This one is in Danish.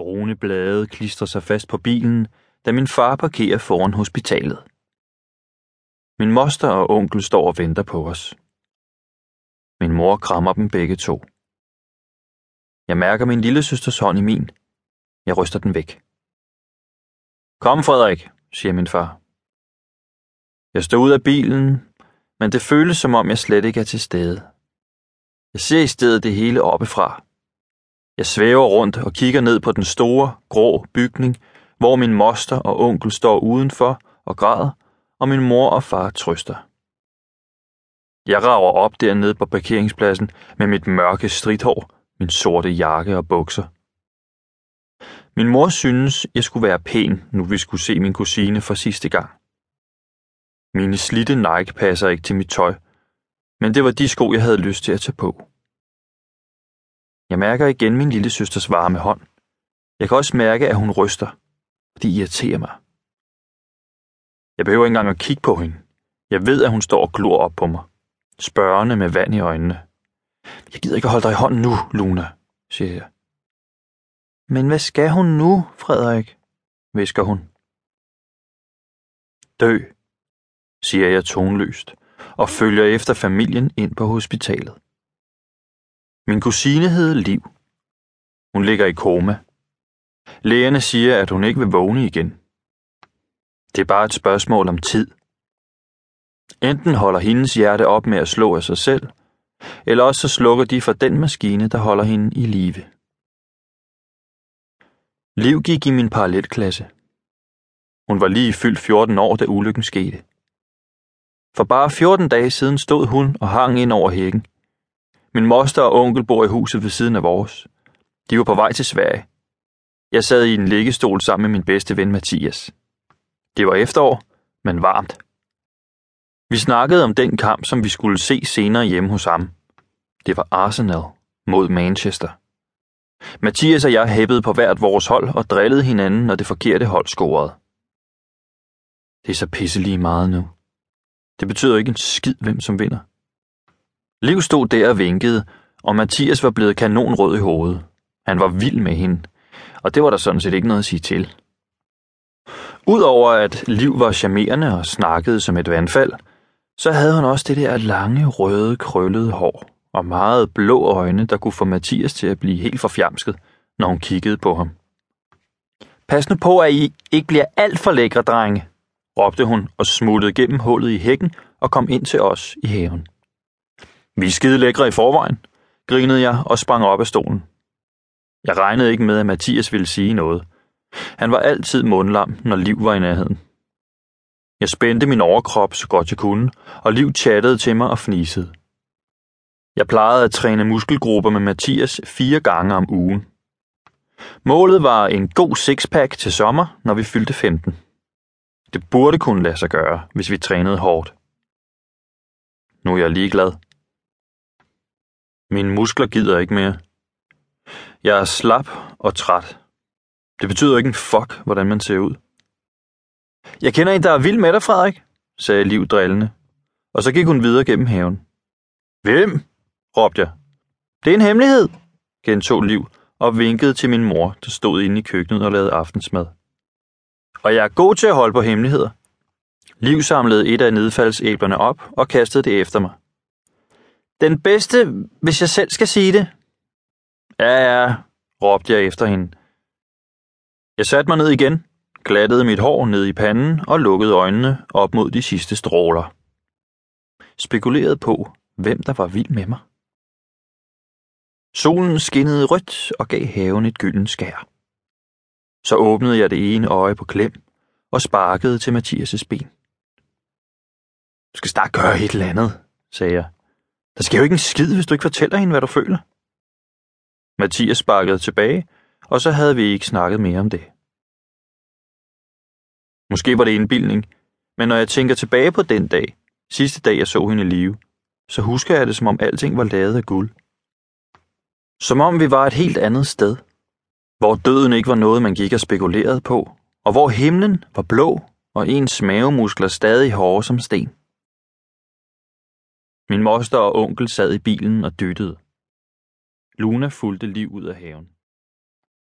Brune blade klistrer sig fast på bilen, da min far parkerer foran hospitalet. Min moster og onkel står og venter på os. Min mor krammer dem begge to. Jeg mærker min lille søsters hånd i min. Jeg ryster den væk. Kom, Frederik, siger min far. Jeg står ud af bilen, men det føles som om jeg slet ikke er til stede. Jeg ser i stedet det hele oppefra. Jeg svæver rundt og kigger ned på den store, grå bygning, hvor min moster og onkel står udenfor og græder, og min mor og far trøster. Jeg rager op dernede på parkeringspladsen med mit mørke stridthår, min sorte jakke og bukser. Min mor synes, jeg skulle være pæn, nu vi skulle se min kusine for sidste gang. Mine slitte Nike passer ikke til mit tøj, men det var de sko, jeg havde lyst til at tage på. Jeg mærker igen min lille søsters varme hånd. Jeg kan også mærke, at hun ryster. Det irriterer mig. Jeg behøver ikke engang at kigge på hende. Jeg ved, at hun står og glor op på mig. Spørgende med vand i øjnene. Jeg gider ikke holde dig i hånden nu, Luna, siger jeg. Men hvad skal hun nu, Frederik? visker hun. Dø, siger jeg tonløst, og følger efter familien ind på hospitalet. Min kusine hedder Liv. Hun ligger i koma. Lægerne siger, at hun ikke vil vågne igen. Det er bare et spørgsmål om tid. Enten holder hendes hjerte op med at slå af sig selv, eller også så slukker de for den maskine, der holder hende i live. Liv gik i min parallelklasse. Hun var lige fyldt 14 år, da ulykken skete. For bare 14 dage siden stod hun og hang ind over hækken. Min moster og onkel bor i huset ved siden af vores. De var på vej til Sverige. Jeg sad i en liggestol sammen med min bedste ven Mathias. Det var efterår, men varmt. Vi snakkede om den kamp, som vi skulle se senere hjemme hos ham. Det var Arsenal mod Manchester. Mathias og jeg hæppede på hvert vores hold og drillede hinanden, når det forkerte hold scorede. Det er så pisselig meget nu. Det betyder ikke en skid, hvem som vinder. Liv stod der og vinkede, og Mathias var blevet kanonrød i hovedet. Han var vild med hende, og det var der sådan set ikke noget at sige til. Udover at Liv var charmerende og snakkede som et vandfald, så havde hun også det der lange, røde, krøllede hår og meget blå øjne, der kunne få Mathias til at blive helt forfjamsket, når hun kiggede på ham. Pas nu på, at I ikke bliver alt for lækre, drenge, råbte hun og smuttede gennem hullet i hækken og kom ind til os i haven. Vi er skide lækre i forvejen, grinede jeg og sprang op af stolen. Jeg regnede ikke med, at Mathias ville sige noget. Han var altid mundlam, når Liv var i nærheden. Jeg spændte min overkrop så godt jeg kunne, og Liv chattede til mig og fnisede. Jeg plejede at træne muskelgrupper med Mathias fire gange om ugen. Målet var en god sixpack til sommer, når vi fyldte 15. Det burde kunne lade sig gøre, hvis vi trænede hårdt. Nu er jeg ligeglad. Mine muskler gider ikke mere. Jeg er slap og træt. Det betyder ikke en fuck, hvordan man ser ud. Jeg kender en, der er vild med dig, Frederik, sagde Liv drillende. Og så gik hun videre gennem haven. Hvem? råbte jeg. Det er en hemmelighed, gentog Liv og vinkede til min mor, der stod inde i køkkenet og lavede aftensmad. Og jeg er god til at holde på hemmeligheder. Liv samlede et af nedfaldsæblerne op og kastede det efter mig. Den bedste, hvis jeg selv skal sige det. Ja, ja, råbte jeg efter hende. Jeg satte mig ned igen, glattede mit hår ned i panden og lukkede øjnene op mod de sidste stråler. Spekulerede på, hvem der var vild med mig. Solen skinnede rødt og gav haven et gylden skær. Så åbnede jeg det ene øje på klem og sparkede til Mathias' ben. Du skal snart gøre et eller andet, sagde jeg. Der sker jo ikke en skid, hvis du ikke fortæller hende, hvad du føler. Mathias sparkede tilbage, og så havde vi ikke snakket mere om det. Måske var det indbildning, men når jeg tænker tilbage på den dag, sidste dag jeg så hende i live, så husker jeg det, som om alting var lavet af guld. Som om vi var et helt andet sted, hvor døden ikke var noget, man gik og spekulerede på, og hvor himlen var blå, og ens mavemuskler stadig hårde som sten. Min moster og onkel sad i bilen og dyttede. Luna fulgte liv ud af haven.